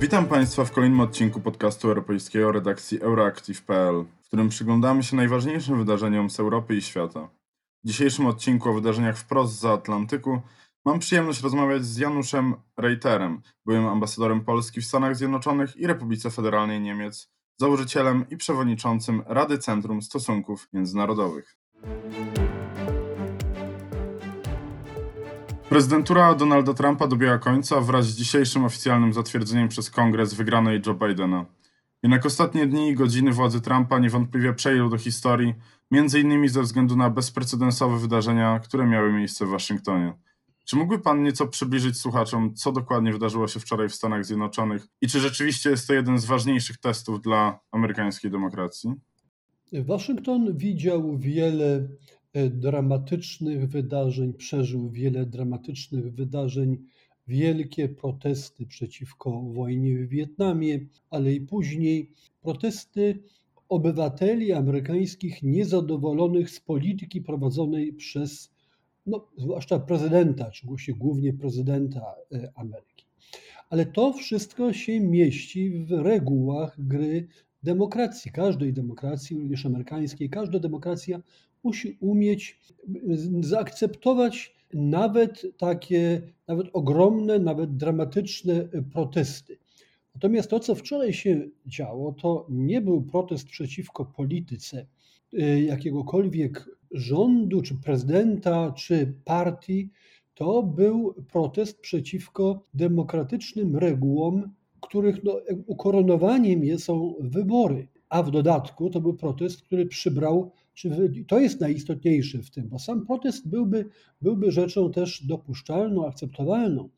Witam Państwa w kolejnym odcinku podcastu europejskiego redakcji Euroactiv.pl, w którym przyglądamy się najważniejszym wydarzeniom z Europy i świata. W dzisiejszym odcinku o wydarzeniach wprost za Atlantyku mam przyjemność rozmawiać z Januszem Reiterem, byłym ambasadorem Polski w Stanach Zjednoczonych i Republice Federalnej Niemiec, założycielem i przewodniczącym Rady Centrum Stosunków Międzynarodowych. Prezydentura Donalda Trumpa dobiega końca wraz z dzisiejszym oficjalnym zatwierdzeniem przez Kongres wygranej Joe Bidena. Jednak ostatnie dni i godziny władzy Trumpa niewątpliwie przejdą do historii, między innymi ze względu na bezprecedensowe wydarzenia, które miały miejsce w Waszyngtonie. Czy mógłby Pan nieco przybliżyć słuchaczom, co dokładnie wydarzyło się wczoraj w Stanach Zjednoczonych i czy rzeczywiście jest to jeden z ważniejszych testów dla amerykańskiej demokracji? Waszyngton widział wiele dramatycznych wydarzeń, przeżył wiele dramatycznych wydarzeń, wielkie protesty przeciwko wojnie w Wietnamie, ale i później protesty obywateli amerykańskich niezadowolonych z polityki prowadzonej przez no, zwłaszcza prezydenta, czy głównie prezydenta e, Ameryki. Ale to wszystko się mieści w regułach gry demokracji, każdej demokracji, również amerykańskiej. Każda demokracja musi umieć zaakceptować nawet takie, nawet ogromne, nawet dramatyczne protesty. Natomiast to, co wczoraj się działo, to nie był protest przeciwko polityce y, jakiegokolwiek rządu, czy prezydenta, czy partii, to był protest przeciwko demokratycznym regułom, których no, ukoronowaniem są wybory. A w dodatku to był protest, który przybrał, czy to jest najistotniejsze w tym, bo sam protest byłby, byłby rzeczą też dopuszczalną, akceptowalną,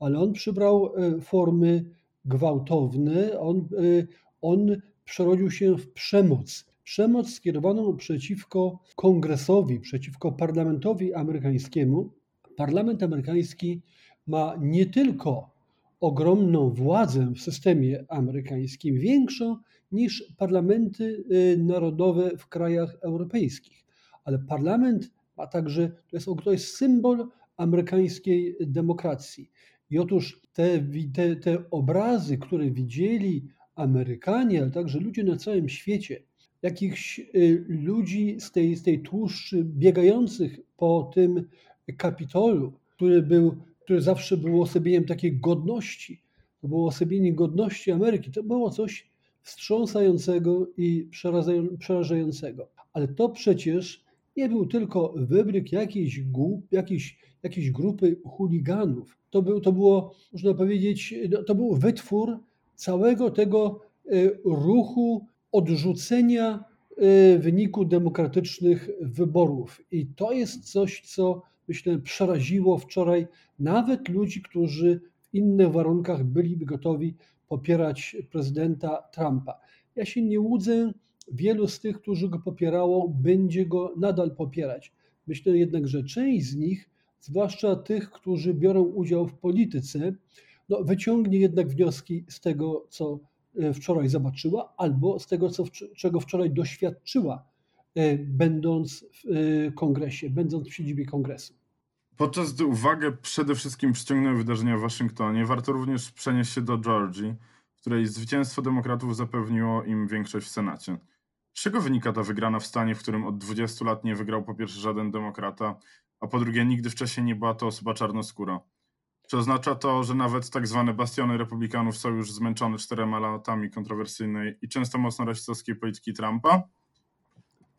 ale on przybrał e, formy gwałtowne, on, e, on przerodził się w przemoc. Przemoc skierowaną przeciwko kongresowi, przeciwko parlamentowi amerykańskiemu. Parlament amerykański ma nie tylko ogromną władzę w systemie amerykańskim, większą niż parlamenty y, narodowe w krajach europejskich. Ale parlament ma także, to jest, to jest symbol amerykańskiej demokracji. I otóż te, te, te obrazy, które widzieli Amerykanie, ale także ludzie na całym świecie, jakichś y, ludzi z tej, z tej tłuszczy biegających po tym kapitolu, który był które zawsze było osobieniem takiej godności. To było osobienie godności Ameryki. To było coś wstrząsającego i przerażającego. Ale to przecież nie był tylko wybryk jakiejś, głup, jakiejś, jakiejś grupy chuliganów. To, był, to było, można powiedzieć, to był wytwór całego tego e, ruchu odrzucenia e, wyniku demokratycznych wyborów. I to jest coś, co myślę przeraziło wczoraj nawet ludzi, którzy w innych warunkach byliby gotowi popierać prezydenta Trumpa. Ja się nie łudzę, wielu z tych, którzy go popierało, będzie go nadal popierać. Myślę jednak, że część z nich, zwłaszcza tych, którzy biorą udział w polityce, no, wyciągnie jednak wnioski z tego, co e, wczoraj zobaczyła, albo z tego, co, czego wczoraj doświadczyła, będąc w e, kongresie, będąc w siedzibie kongresu. Podczas gdy uwagę przede wszystkim przyciągnęły wydarzenia w Waszyngtonie, warto również przenieść się do Georgii, w której zwycięstwo demokratów zapewniło im większość w Senacie. Z czego wynika ta wygrana w stanie, w którym od 20 lat nie wygrał po pierwsze żaden demokrata, a po drugie nigdy wcześniej nie była to osoba czarnoskóra? Czy oznacza to, że nawet tak zwane bastiony republikanów są już zmęczone czterema latami kontrowersyjnej i często mocno rasistowskiej polityki Trumpa?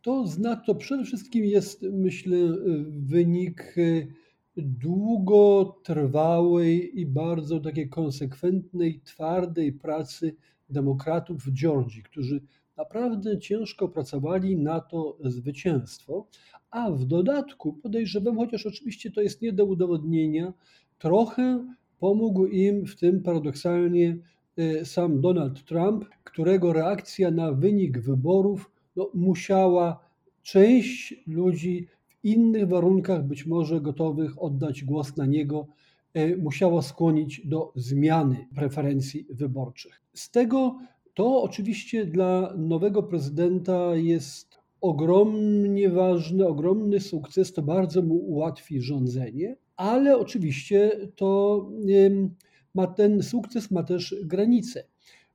To, zna, to przede wszystkim jest, myślę, wynik długotrwałej i bardzo takiej konsekwentnej, twardej pracy demokratów w Georgii, którzy naprawdę ciężko pracowali na to zwycięstwo, a w dodatku podejrzewam, chociaż oczywiście to jest nie do udowodnienia, trochę pomógł im w tym paradoksalnie e, sam Donald Trump, którego reakcja na wynik wyborów no, musiała część ludzi innych warunkach, być może gotowych oddać głos na niego, e, musiało skłonić do zmiany preferencji wyborczych. Z tego to oczywiście dla nowego prezydenta jest ogromnie ważny, ogromny sukces, to bardzo mu ułatwi rządzenie, ale oczywiście to ma ten sukces ma też granice,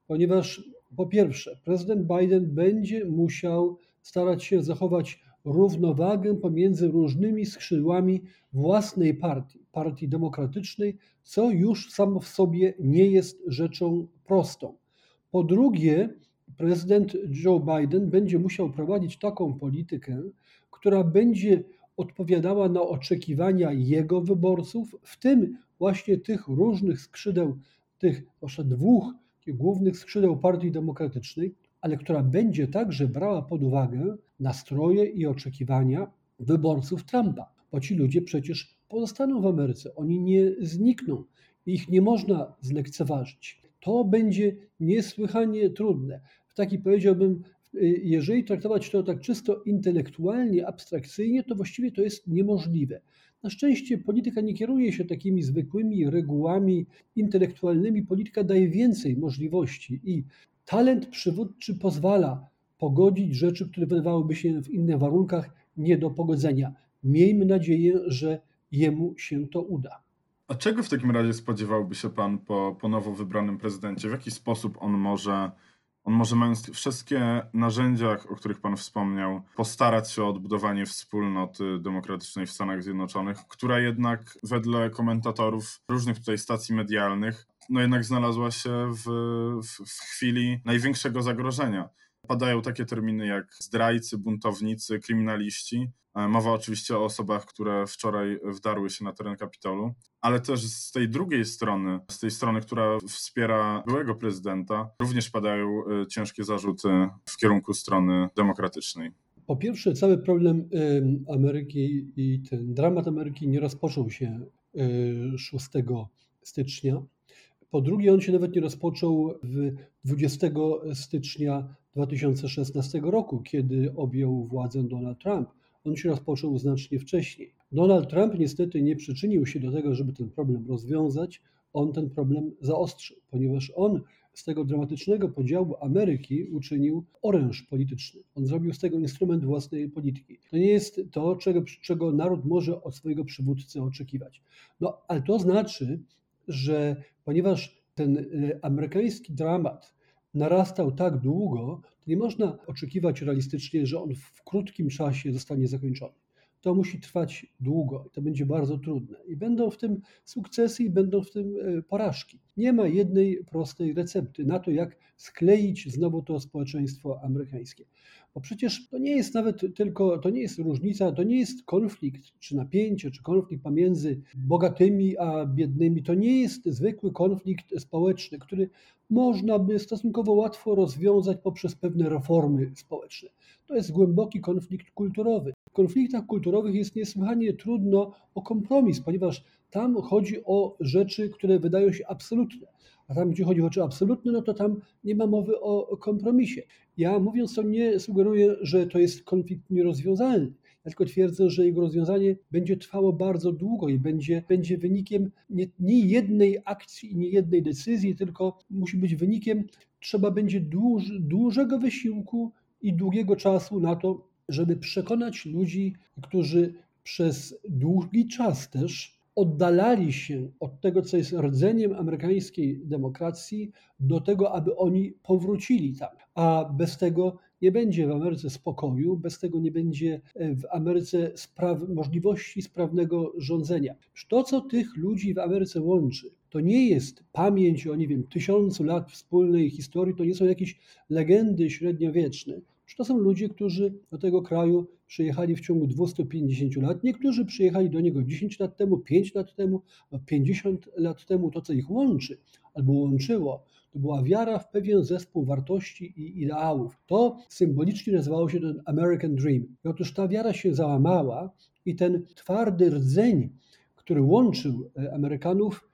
ponieważ po pierwsze, prezydent Biden będzie musiał starać się zachować równowagę pomiędzy różnymi skrzydłami własnej partii, partii demokratycznej, co już samo w sobie nie jest rzeczą prostą. Po drugie, prezydent Joe Biden będzie musiał prowadzić taką politykę, która będzie odpowiadała na oczekiwania jego wyborców, w tym właśnie tych różnych skrzydeł, tych zwłaszcza dwóch głównych skrzydeł Partii Demokratycznej, ale która będzie także brała pod uwagę nastroje i oczekiwania wyborców Trumpa, bo ci ludzie przecież pozostaną w Ameryce, oni nie znikną, ich nie można zlekceważyć. To będzie niesłychanie trudne. W taki powiedziałbym, jeżeli traktować to tak czysto intelektualnie, abstrakcyjnie, to właściwie to jest niemożliwe. Na szczęście polityka nie kieruje się takimi zwykłymi regułami intelektualnymi. Polityka daje więcej możliwości i talent przywódczy pozwala pogodzić rzeczy, które wydawałyby się w innych warunkach nie do pogodzenia. Miejmy nadzieję, że jemu się to uda. A czego w takim razie spodziewałby się pan po, po nowo wybranym prezydencie? W jaki sposób on może on może mając wszystkie narzędzia, o których Pan wspomniał, postarać się o odbudowanie wspólnoty demokratycznej w Stanach Zjednoczonych, która jednak wedle komentatorów różnych tutaj stacji medialnych, no jednak znalazła się w, w, w chwili największego zagrożenia. Padają takie terminy jak zdrajcy, buntownicy, kryminaliści. E, mowa oczywiście o osobach, które wczoraj wdarły się na teren Kapitolu, ale też z tej drugiej strony, z tej strony, która wspiera byłego prezydenta, również padają e, ciężkie zarzuty w kierunku strony demokratycznej. Po pierwsze, cały problem Ameryki i ten dramat Ameryki nie rozpoczął się 6 e, stycznia. Po drugie, on się nawet nie rozpoczął 20 stycznia 2016 roku, kiedy objął władzę Donald Trump. On się rozpoczął znacznie wcześniej. Donald Trump niestety nie przyczynił się do tego, żeby ten problem rozwiązać. On ten problem zaostrzył, ponieważ on z tego dramatycznego podziału Ameryki uczynił oręż polityczny. On zrobił z tego instrument własnej polityki. To nie jest to, czego, czego naród może od swojego przywódcy oczekiwać. No, ale to znaczy, że ponieważ ten y, amerykański dramat narastał tak długo, to nie można oczekiwać realistycznie, że on w krótkim czasie zostanie zakończony. To musi trwać długo, to będzie bardzo trudne i będą w tym sukcesy i będą w tym e, porażki. Nie ma jednej prostej recepty na to, jak skleić znowu to społeczeństwo amerykańskie. Bo przecież to nie jest nawet tylko, to nie jest różnica, to nie jest konflikt, czy napięcie, czy konflikt pomiędzy bogatymi a biednymi. To nie jest zwykły konflikt społeczny, który można by stosunkowo łatwo rozwiązać poprzez pewne reformy społeczne. To jest głęboki konflikt kulturowy. Konfliktach kulturowych jest niesłychanie trudno o kompromis, ponieważ tam chodzi o rzeczy, które wydają się absolutne. A tam, gdzie chodzi o rzeczy absolutne, no to tam nie ma mowy o kompromisie. Ja mówiąc to nie sugeruję, że to jest konflikt nierozwiązalny. Ja tylko twierdzę, że jego rozwiązanie będzie trwało bardzo długo i będzie, będzie wynikiem nie, nie jednej akcji i nie jednej decyzji, tylko musi być wynikiem, trzeba będzie dłuż, dużego wysiłku i długiego czasu na to, żeby przekonać ludzi, którzy przez długi czas też oddalali się od tego, co jest rdzeniem amerykańskiej demokracji, do tego, aby oni powrócili tam. A bez tego nie będzie w Ameryce spokoju, bez tego nie będzie e, w Ameryce spraw, możliwości sprawnego rządzenia. To, co tych ludzi w Ameryce łączy, to nie jest pamięć o, nie wiem, tysiącu lat wspólnej historii, to nie są jakieś legendy średniowieczne. To są ludzie, którzy do tego kraju przyjechali w ciągu 250 lat. Niektórzy przyjechali do niego 10 lat temu, 5 lat temu, 50 lat temu. To, co ich łączy albo łączyło, to była wiara w pewien zespół wartości i ideałów. To symbolicznie nazywało się ten American Dream. I otóż ta wiara się załamała i ten twardy rdzeń, który łączył e, Amerykanów,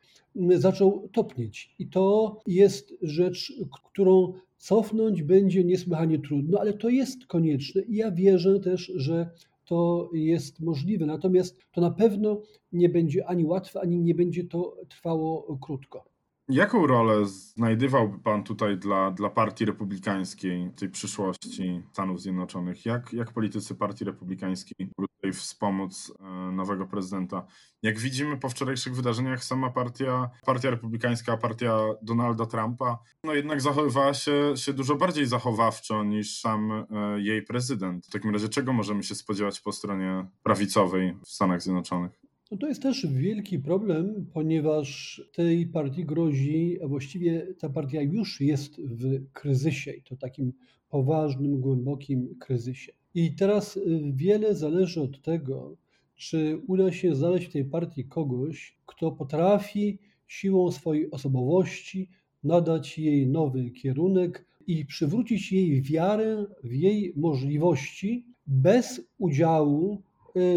zaczął topnieć. I to jest rzecz, którą cofnąć będzie niesłychanie trudno, ale to jest konieczne i ja wierzę też, że to jest możliwe. Natomiast to na pewno nie będzie ani łatwe, ani nie będzie to trwało krótko. Jaką rolę znajdowałby Pan tutaj dla, dla Partii Republikańskiej, tej przyszłości Stanów Zjednoczonych? Jak, jak politycy Partii Republikańskiej mogą wspomóc e, nowego prezydenta? Jak widzimy po wczorajszych wydarzeniach, sama partia, partia republikańska, partia Donalda Trumpa, no jednak zachowywała się, się dużo bardziej zachowawczo niż sam e, jej prezydent. W takim razie czego możemy się spodziewać po stronie prawicowej w Stanach Zjednoczonych? No to jest też wielki problem, ponieważ tej partii grozi, a właściwie ta partia już jest w kryzysie i to takim poważnym, głębokim kryzysie. I teraz y, wiele zależy od tego, czy uda się znaleźć w tej partii kogoś, kto potrafi siłą swojej osobowości nadać jej nowy kierunek i przywrócić jej wiarę w jej możliwości bez udziału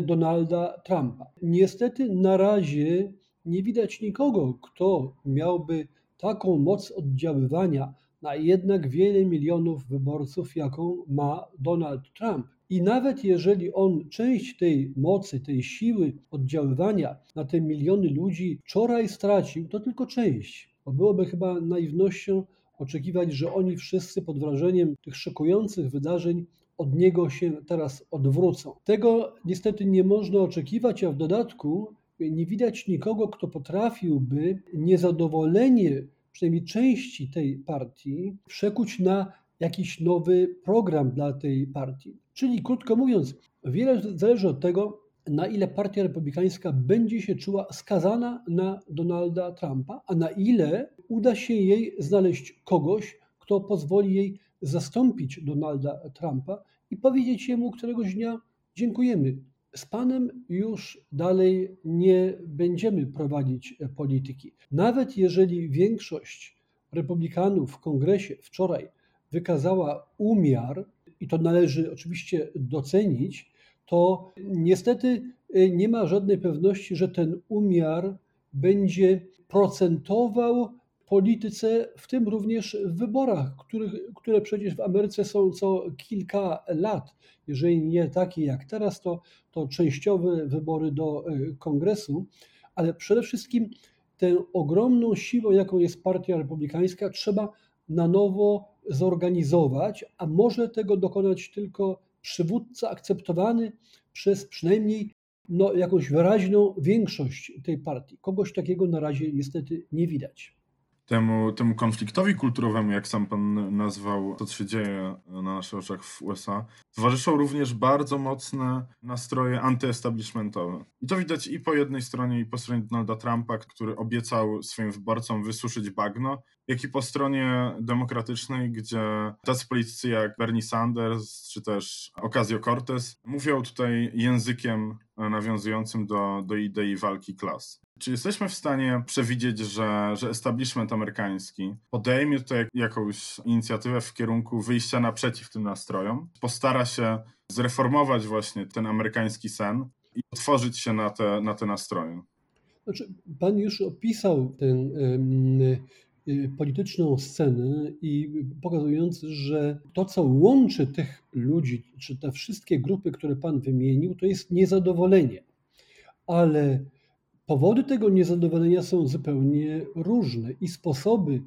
Donalda Trumpa. Niestety na razie nie widać nikogo, kto miałby taką moc oddziaływania na jednak wiele milionów wyborców, jaką ma Donald Trump. I nawet jeżeli on część tej mocy, tej siły oddziaływania na te miliony ludzi wczoraj stracił, to tylko część. Bo byłoby chyba naiwnością oczekiwać, że oni wszyscy pod wrażeniem tych szokujących wydarzeń od niego się teraz odwrócą. Tego niestety nie można oczekiwać, a w dodatku nie widać nikogo, kto potrafiłby niezadowolenie przynajmniej części tej partii przekuć na jakiś nowy program dla tej partii. Czyli krótko mówiąc, wiele zależy od tego, na ile Partia Republikańska będzie się czuła skazana na Donalda Trumpa, a na ile uda się jej znaleźć kogoś, kto pozwoli jej zastąpić Donalda Trumpa i powiedzieć jemu któregoś dnia dziękujemy. Z Panem już dalej nie będziemy prowadzić polityki. Nawet jeżeli większość republikanów w kongresie wczoraj wykazała umiar, i to należy oczywiście docenić, to niestety nie ma żadnej pewności, że ten umiar będzie procentował polityce, w tym również w wyborach, których, które przecież w Ameryce są co kilka lat. Jeżeli nie takie jak teraz, to, to częściowe wybory do e, kongresu, ale przede wszystkim tę ogromną siłą, jaką jest Partia Republikańska, trzeba na nowo zorganizować, a może tego dokonać tylko przywódca akceptowany przez przynajmniej no, jakąś wyraźną większość tej partii. Kogoś takiego na razie niestety nie widać temu, temu konfliktowi kulturowemu, jak sam pan nazwał to, co się dzieje na naszych oczach w USA, towarzyszą również bardzo mocne nastroje antyestablishmentowe. I to widać i po jednej stronie, i po stronie Donalda Trumpa, który obiecał swoim wyborcom wysuszyć bagno, jak i po stronie demokratycznej, gdzie tacy politycy jak Bernie Sanders czy też Ocasio-Cortez mówią tutaj językiem nawiązującym do, do idei walki klas. Czy jesteśmy w stanie przewidzieć, że, że establishment amerykański podejmie tutaj jakąś inicjatywę w kierunku wyjścia naprzeciw tym nastrojom, postara się zreformować właśnie ten amerykański sen i otworzyć się na te, na te nastroje? Znaczy, pan już opisał tę y, polityczną scenę i pokazując, że to, co łączy tych ludzi, czy te wszystkie grupy, które pan wymienił, to jest niezadowolenie. Ale Powody tego niezadowolenia są zupełnie różne i sposoby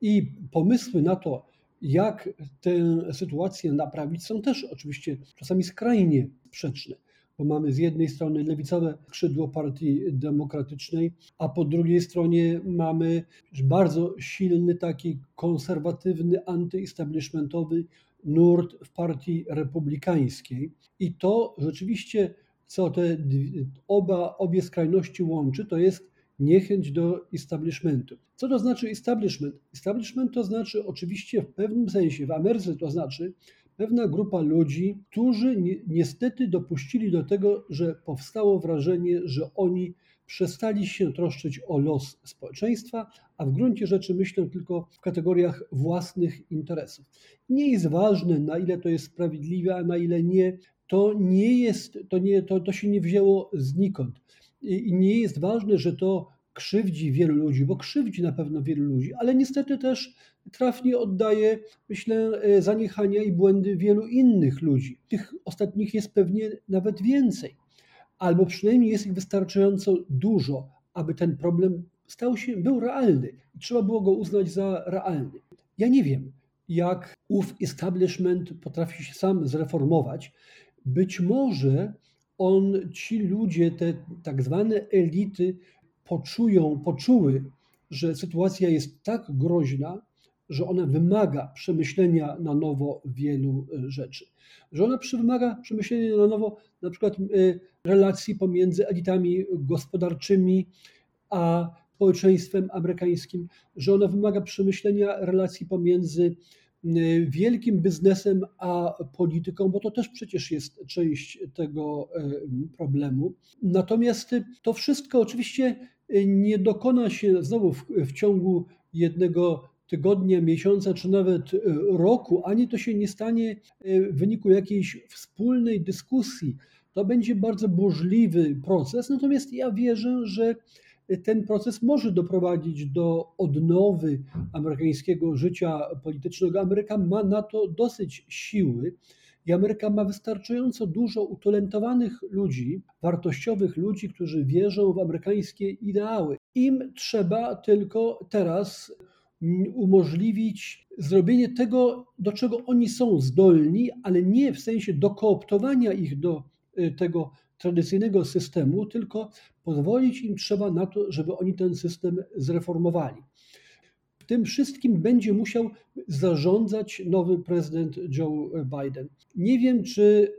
i pomysły na to, jak tę sytuację naprawić, są też oczywiście czasami skrajnie sprzeczne, bo mamy z jednej strony lewicowe skrzydło Partii Demokratycznej, a po drugiej stronie mamy bardzo silny, taki konserwatywny, antyestablishmentowy nurt w Partii Republikańskiej. I to rzeczywiście co te oba, obie skrajności łączy, to jest niechęć do establishmentu. Co to znaczy establishment? Establishment to znaczy oczywiście w pewnym sensie, w Ameryce to znaczy pewna grupa ludzi, którzy ni niestety dopuścili do tego, że powstało wrażenie, że oni przestali się troszczyć o los społeczeństwa, a w gruncie rzeczy myślą tylko w kategoriach własnych interesów. Nie jest ważne, na ile to jest sprawiedliwe, a na ile nie, to nie jest, to, nie, to, to się nie wzięło znikąd. I nie jest ważne, że to krzywdzi wielu ludzi, bo krzywdzi na pewno wielu ludzi, ale niestety też trafnie oddaje, myślę, e, zaniechania i błędy wielu innych ludzi. Tych ostatnich jest pewnie nawet więcej, albo przynajmniej jest ich wystarczająco dużo, aby ten problem stał się, był realny i trzeba było go uznać za realny. Ja nie wiem, jak ów establishment potrafi się sam zreformować. Być może on, ci ludzie, te tak zwane elity poczują, poczuły, że sytuacja jest tak groźna, że ona wymaga przemyślenia na nowo wielu e, rzeczy. Że ona wymaga przemyślenia na nowo na przykład e, relacji pomiędzy elitami gospodarczymi a społeczeństwem amerykańskim, że ona wymaga przemyślenia relacji pomiędzy wielkim biznesem a polityką, bo to też przecież jest część tego e, problemu. Natomiast to wszystko oczywiście nie dokona się znowu w, w ciągu jednego tygodnia, miesiąca czy nawet roku, ani to się nie stanie w wyniku jakiejś wspólnej dyskusji. To będzie bardzo burzliwy proces, natomiast ja wierzę, że ten proces może doprowadzić do odnowy amerykańskiego życia politycznego. Ameryka ma na to dosyć siły i Ameryka ma wystarczająco dużo utalentowanych ludzi, wartościowych ludzi, którzy wierzą w amerykańskie ideały. Im trzeba tylko teraz umożliwić zrobienie tego, do czego oni są zdolni, ale nie w sensie dokooptowania ich do y, tego tradycyjnego systemu, tylko pozwolić im trzeba na to, żeby oni ten system zreformowali. W tym wszystkim będzie musiał zarządzać nowy prezydent Joe Biden. Nie wiem, czy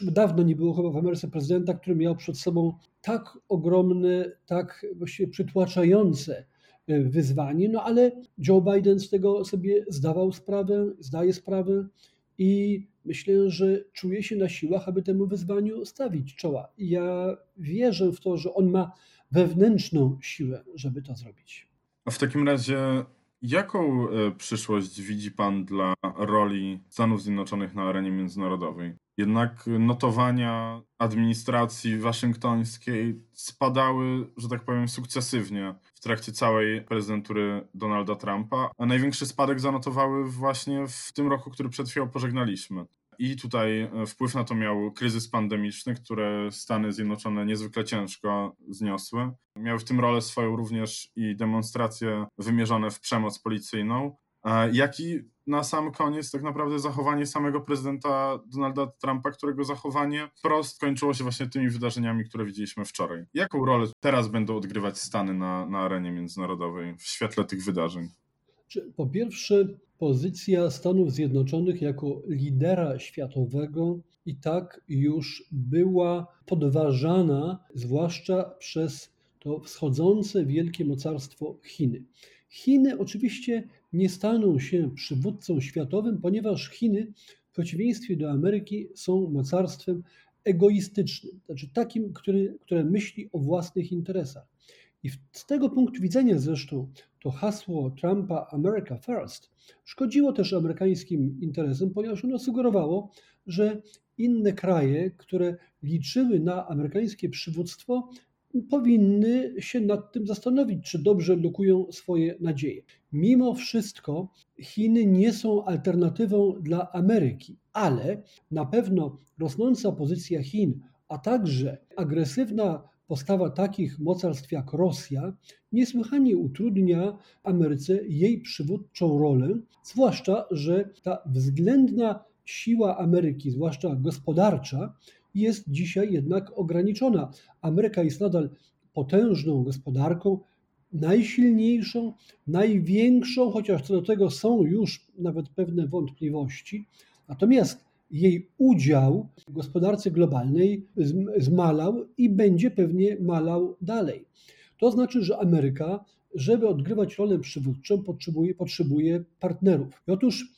już dawno nie było chyba w Ameryce prezydenta, który miał przed sobą tak ogromne, tak właściwie przytłaczające e, wyzwanie, no ale Joe Biden z tego sobie zdawał sprawę, zdaje sprawę i myślę, że czuje się na siłach, aby temu wyzwaniu stawić czoła. Ja wierzę w to, że on ma wewnętrzną siłę, żeby to zrobić. A w takim razie, jaką e, przyszłość widzi Pan dla roli Stanów Zjednoczonych na arenie międzynarodowej? Jednak notowania administracji waszyngtońskiej spadały, że tak powiem, sukcesywnie w trakcie całej prezydentury Donalda Trumpa, a największy spadek zanotowały właśnie w tym roku, który przed chwilą pożegnaliśmy. I tutaj e, wpływ na to miał kryzys pandemiczny, które Stany Zjednoczone niezwykle ciężko zniosły. Miały w tym rolę swoją również i demonstracje wymierzone w przemoc policyjną, jak i na sam koniec tak naprawdę zachowanie samego prezydenta Donalda Trumpa, którego zachowanie wprost kończyło się właśnie tymi wydarzeniami, które widzieliśmy wczoraj. Jaką rolę teraz będą odgrywać Stany na, na arenie międzynarodowej w świetle tych wydarzeń? Po pierwsze, pozycja Stanów Zjednoczonych jako lidera światowego i tak już była podważana, zwłaszcza przez to wschodzące wielkie mocarstwo Chiny. Chiny oczywiście nie staną się przywódcą światowym, ponieważ Chiny w przeciwieństwie do Ameryki są mocarstwem egoistycznym, znaczy takim, który, które myśli o własnych interesach. I z tego punktu widzenia zresztą to hasło Trumpa America First szkodziło też amerykańskim interesom, ponieważ ono sugerowało, że inne kraje, które liczyły na amerykańskie przywództwo, powinny się nad tym zastanowić, czy dobrze lokują swoje nadzieje. Mimo wszystko Chiny nie są alternatywą dla Ameryki, ale na pewno rosnąca pozycja Chin, a także agresywna postawa takich mocarstw jak Rosja niesłychanie utrudnia Ameryce jej przywódczą rolę, zwłaszcza, że ta względna siła Ameryki, zwłaszcza gospodarcza, jest dzisiaj jednak ograniczona. Ameryka jest nadal potężną gospodarką, najsilniejszą, największą, chociaż co do tego są już nawet pewne wątpliwości. Natomiast jej udział w gospodarce globalnej zmalał i będzie pewnie malał dalej. To znaczy, że Ameryka, żeby odgrywać rolę przywódczą, potrzebuje, potrzebuje partnerów. I otóż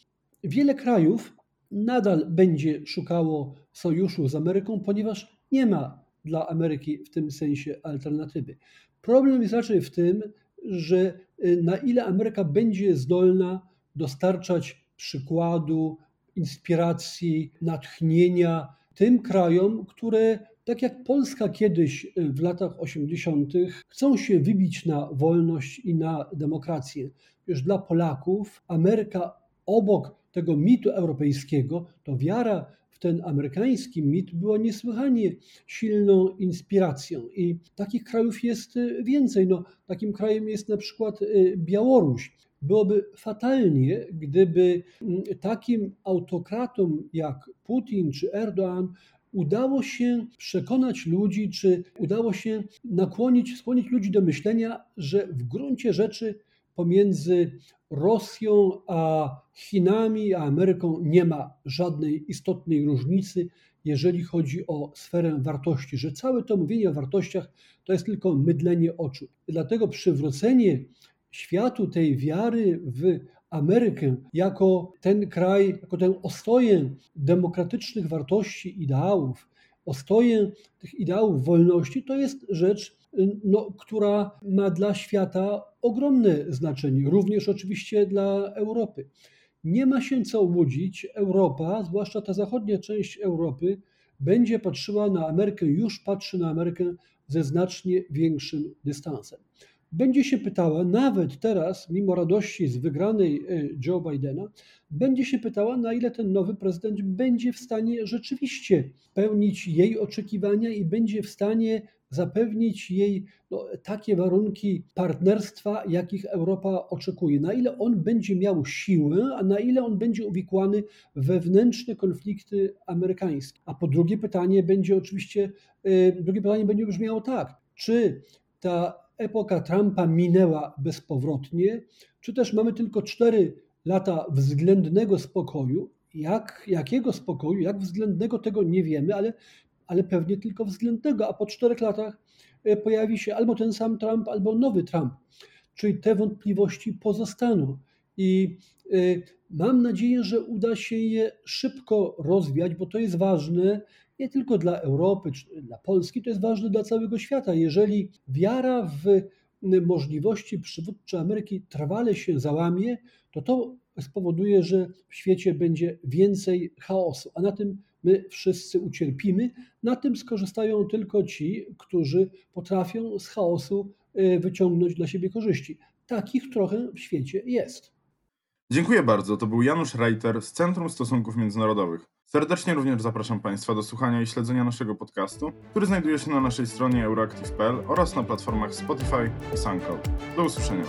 wiele krajów nadal będzie szukało sojuszu z Ameryką, ponieważ nie ma dla Ameryki w tym sensie alternatywy. Problem jest raczej w tym, że y, na ile Ameryka będzie zdolna dostarczać przykładu, inspiracji, natchnienia tym krajom, które tak jak Polska kiedyś y, w latach 80. chcą się wybić na wolność i na demokrację. Już dla Polaków Ameryka obok tego mitu europejskiego, to wiara w ten amerykański mit była niesłychanie silną inspiracją. I takich krajów jest y, więcej. No, takim krajem jest na przykład y, Białoruś. Byłoby fatalnie, gdyby mm, takim autokratom jak Putin czy Erdoğan udało się przekonać ludzi, czy udało się nakłonić, skłonić ludzi do myślenia, że w gruncie rzeczy pomiędzy Rosją a Chinami, a Ameryką nie ma żadnej istotnej różnicy, jeżeli chodzi o sferę wartości, że całe to mówienie o wartościach to jest tylko mydlenie oczu. Dlatego przywrócenie światu tej wiary w Amerykę jako ten kraj, jako tę ostoję demokratycznych wartości, ideałów, ostoję tych ideałów wolności, to jest rzecz, no, która ma dla świata ogromne znaczenie, również oczywiście dla Europy. Nie ma się co łudzić, Europa, zwłaszcza ta zachodnia część Europy, będzie patrzyła na Amerykę, już patrzy na Amerykę ze znacznie większym dystansem będzie się pytała, nawet teraz, mimo radości z wygranej e, Joe Bidena, będzie się pytała, na ile ten nowy prezydent będzie w stanie rzeczywiście spełnić jej oczekiwania i będzie w stanie zapewnić jej no, takie warunki partnerstwa, jakich Europa oczekuje. Na ile on będzie miał siłę, a na ile on będzie uwikłany w wewnętrzne konflikty amerykańskie. A po drugie pytanie będzie oczywiście, e, drugie pytanie będzie brzmiało tak, czy ta epoka Trumpa minęła bezpowrotnie, czy też mamy tylko cztery lata względnego spokoju. Jak, jakiego spokoju, jak względnego, tego nie wiemy, ale, ale pewnie tylko względnego, a po czterech latach e, pojawi się albo ten sam Trump, albo nowy Trump. Czyli te wątpliwości pozostaną. I y, mam nadzieję, że uda się je szybko rozwiać, bo to jest ważne nie tylko dla Europy czy dla Polski, to jest ważne dla całego świata. Jeżeli wiara w możliwości przywódcze Ameryki trwale się załamie, to to spowoduje, że w świecie będzie więcej chaosu, a na tym my wszyscy ucierpimy. Na tym skorzystają tylko ci, którzy potrafią z chaosu y, wyciągnąć dla siebie korzyści. Takich trochę w świecie jest. Dziękuję bardzo. To był Janusz Reiter z Centrum Stosunków Międzynarodowych. Serdecznie również zapraszam Państwa do słuchania i śledzenia naszego podcastu, który znajduje się na naszej stronie euroactive.pl oraz na platformach Spotify i SoundCloud. Do usłyszenia.